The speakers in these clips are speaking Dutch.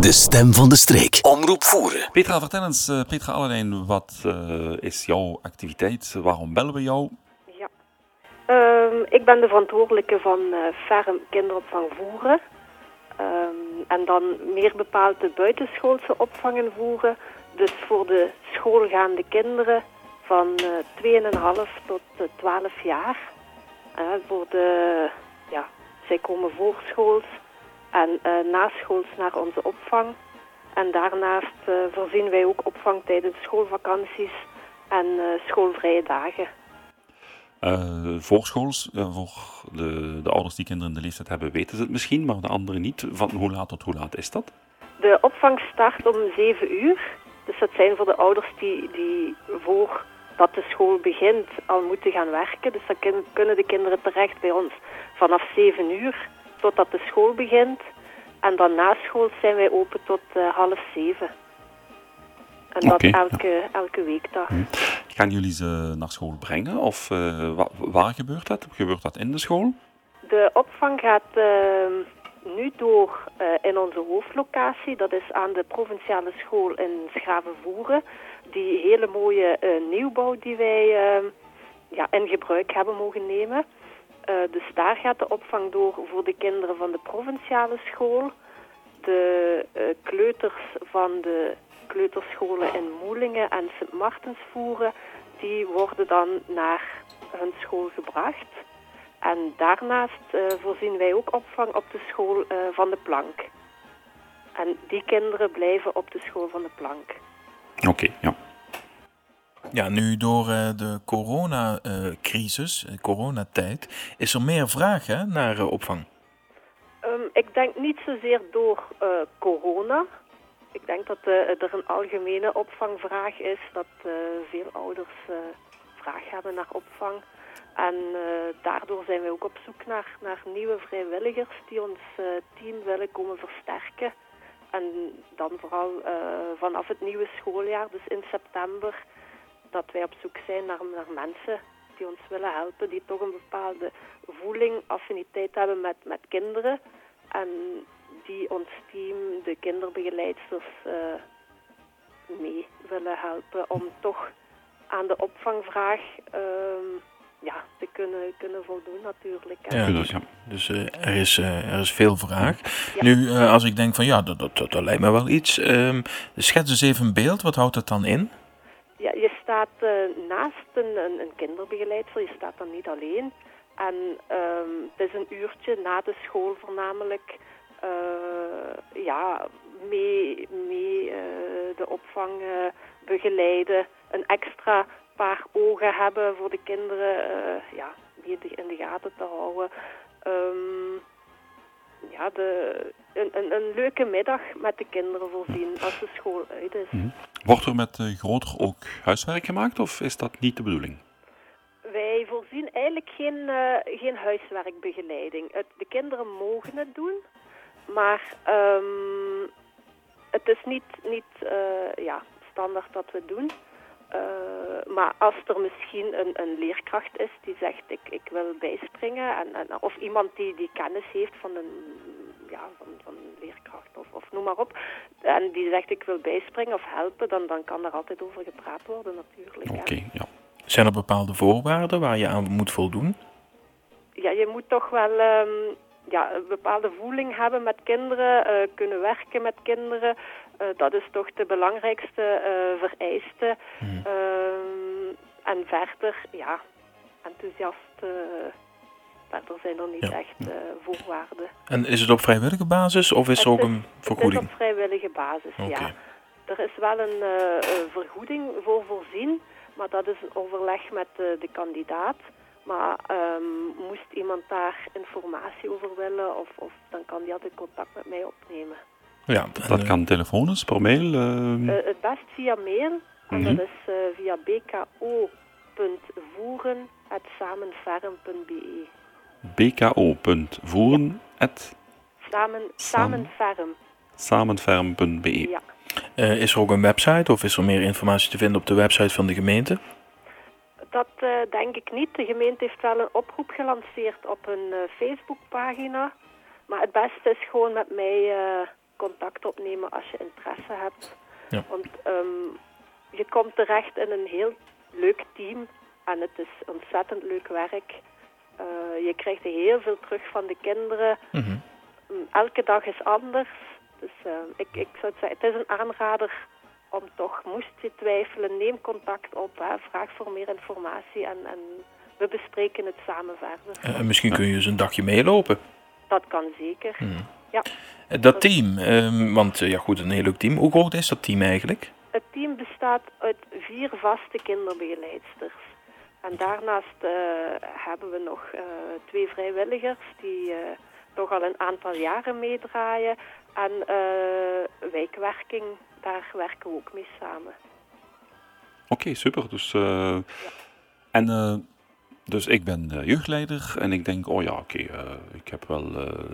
De stem van de streek. Omroep voeren. Petra, vertel eens, uh, Petra Allerlijn, wat uh, is jouw activiteit? Waarom bellen we jou? Ja, um, ik ben de verantwoordelijke van uh, Ferm Kinderopvang Voeren. Um, en dan meer bepaald de buitenschoolse opvangen voeren. Dus voor de schoolgaande kinderen van uh, 2,5 tot 12 jaar. voor de, ja, zij komen voorschools en uh, naschools naar onze opvang. En daarnaast uh, voorzien wij ook opvang tijdens schoolvakanties en uh, schoolvrije dagen. voorschools, voor de, de ouders die kinderen in de leeftijd hebben, weten ze het misschien, maar de anderen niet. Van hoe laat tot hoe laat is dat? De opvang start om 7 uur. Dus dat zijn voor de ouders die, die voor dat de school begint al moeten gaan werken. Dus dan kunnen de kinderen terecht bij ons vanaf 7 uur totdat de school begint. En dan na school zijn wij open tot uh, half zeven. En dat elke, elke weekdag. Hm. Gaan jullie ze naar school brengen? Of uh, waar, waar, gebeurt dat? Gebeurt dat in de school? De opvang gaat uh, nu door uh, in onze hoofdlocatie. Dat is aan de provinciale school in Schravenvoeren. Die hele mooie nieuwbouw die wij ja, in gebruik hebben mogen nemen. Uh, dus daar gaat de opvang door voor de kinderen van de provinciale school. De uh, kleuters van de kleuterscholen in Moelingen en Sint Martensvoeren, die worden dan naar hun school gebracht. En daarnaast uh, voorzien wij ook opvang op de school van de Plank. En die kinderen blijven op de school van de Plank. Oké, ja. Ja, nu door uh, de coronacrisis, uh, coronatijd, is er meer vraag hè, naar opvang? Um, ik denk niet zozeer door corona. Ik denk dat er een algemene opvangvraag is, dat veel ouders vraag hebben naar opvang. En daardoor zijn we ook op zoek naar, naar nieuwe vrijwilligers die ons team willen komen versterken. En dan vooral vanaf het nieuwe schooljaar, dus in september, dat wij op zoek zijn naar, naar mensen die ons willen helpen, die toch een bepaalde voeling, affiniteit hebben met, met kinderen. En die ons team, de kinderbegeleidsters, uh, mee willen helpen om toch aan de opvangvraag uh, ja, te kunnen, kunnen voldoen natuurlijk. Ja, dus, ja. dus uh, er, is, uh, er is veel vraag. Ja. Nu, als ik denk van ja, dat, dat, dat, lijkt me wel iets. Um, schets eens even een beeld, wat houdt dat dan in? Ja, je staat uh, naast een, een, een, kinderbegeleidster, je staat dan niet alleen. En um, het is een uurtje na de school voornamelijk uh, ja, mee, mee uh, de opvang begeleiden. Een extra paar ogen hebben voor de kinderen ja, die in de gaten te houden. Um, ja, de, een, een, een, leuke middag met de kinderen voorzien als de school uit is. Mm -hmm. Wordt er met uh, groter ook huiswerk gemaakt of is dat niet de bedoeling? Wij voorzien eigenlijk geen, uh, geen huiswerkbegeleiding. Het, de kinderen mogen het doen, maar um, het is niet, niet uh, ja, standaard dat we doen. Uh, maar als er misschien een, een, leerkracht is die zegt ik, ik wil bijspringen en, en, of iemand die, die kennis heeft van een, ja, van, van een leerkracht of, of noem maar op en die zegt ik wil bijspringen of helpen, dan, dan kan er altijd over gepraat worden natuurlijk. Oké, okay, ja. Zijn er bepaalde voorwaarden waar je aan moet voldoen? Ja, je moet toch wel um, ja, een bepaalde voeling hebben met kinderen, uh, kunnen werken met kinderen. Uh, dat is toch de belangrijkste uh, vereiste. Hmm. en verder, ja, enthousiast. verder zijn er niet ja. echt voorwaarden. En is het op vrijwillige basis of is er ook een vergoeding? Het is op vrijwillige basis, okay. ja. Er is wel een vergoeding voor voorzien, maar dat is een overleg met de kandidaat. Maar um, moest iemand daar informatie over willen, of, of, dan kan die altijd contact met mij opnemen. Ja, dat kan telefonisch, per mail? Uh... Uh, het best via mail. Mm -hmm. En dat is uh, via bko.voeren.samenferm.be bko.voeren. Samen, samenferm. Samenferm.be Ja. is er ook een website of is er meer informatie te vinden op de website van de gemeente? Dat uh, denk ik niet. De gemeente heeft wel een oproep gelanceerd op een uh, Facebookpagina. Maar het beste is gewoon met mij uh, contact opnemen als je interesse hebt. Ja. Want ehm, je komt terecht in een heel leuk team en het is ontzettend leuk werk. Eh, je krijgt heel veel terug van de kinderen. Mhm. Elke dag is anders. Dus eh, ik, ik zou zeggen, het is een aanrader om toch, moest je twijfelen, neem contact op, hè, vraag voor meer informatie en, en we bespreken het samen verder. Eh, misschien kun je eens een dagje meelopen. Dat kan zeker. Ja. Eh, Dat team, ehm, want eh, ja goed, een heel leuk team. Hoe groot is dat team eigenlijk? Het team bestaat uit vier vaste kinderbegeleidsters. En daarnaast hebben we nog twee vrijwilligers die toch al een aantal jaren meedraaien. En eh, wijkwerking, daar werken we ook mee samen. Oké, super. Dus, eh, En eh, dus ik ben jeugdleider en ik denk, oh ja, oké, ik heb wel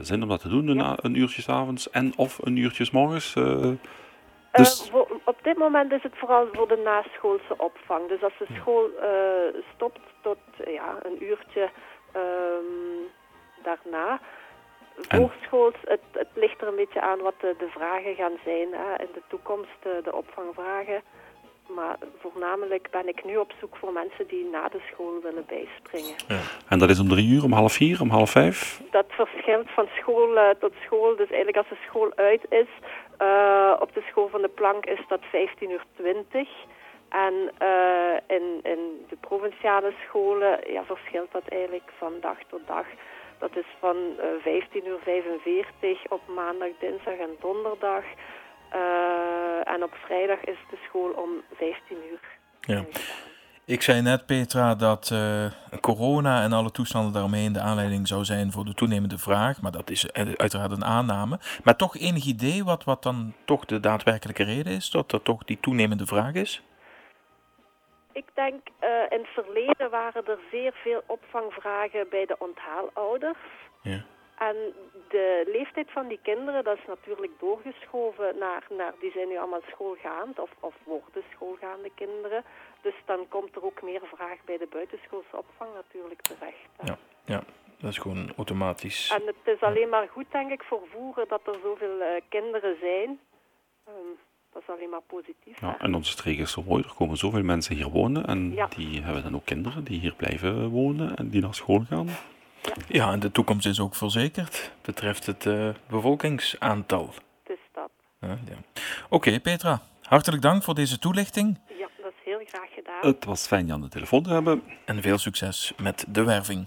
zin om dat te doen, Ja. een uurtje 's avonds en of een uurtje 's morgens. dus, op dit moment is het vooral voor de naschoolse opvang. Dus als de school stopt tot ja, een uurtje ehm, daarna. Voorschools, het, het ligt er een beetje aan wat de, de vragen gaan zijn hè, in de toekomst, eh, de opvangvragen. Maar voornamelijk ben ik nu op zoek voor mensen die na de school willen bijspringen. en dat is om drie uur, om half vier, om half vijf. Dat verschilt van school eh, tot school. Dus eigenlijk als de school uit is, eh, op de school van de plank is dat 15 uur 20. En in, in de provinciale scholen ja, verschilt dat eigenlijk van dag tot dag. Dat is van eh 15 uur 45 op maandag, dinsdag en donderdag. Eh, en op vrijdag is de school om 15 uur. Ja. Ik zei net, Petra, dat eh, corona en alle toestanden daaromheen de aanleiding zou zijn voor de toenemende vraag. Maar dat is eh, uiteraard een aanname. Maar toch enig idee wat, wat dan toch de daadwerkelijke reden is? Dat er toch die toenemende vraag is? Ik denk, eh, in het verleden waren er zeer veel opvangvragen bij de onthaalouders. Ja. En de leeftijd van die kinderen, dat is natuurlijk doorgeschoven naar, naar die zijn nu allemaal schoolgaand of, of worden schoolgaande kinderen. Dus dan komt er ook meer vraag bij de buitenschoolse opvang natuurlijk terecht. hè. Ja, ja dat is gewoon automatisch. En het is alleen maar goed, denk ik, voor voeren dat er zoveel eh, kinderen zijn. Ehm, dat is alleen maar positief. Ja, en onze streek is zo mooi, er komen zoveel mensen hier wonen en Ja. die hebben dan ook kinderen die hier blijven wonen en die naar school gaan. Ja, en de toekomst is ook verzekerd, betreft het eh, bevolkingsaantal. Is dat. Ja, ja. Oké, Petra, hartelijk dank voor deze toelichting Ja, dat is heel graag gedaan. Het was fijn je aan de telefoon te hebben. en veel succes met de werving.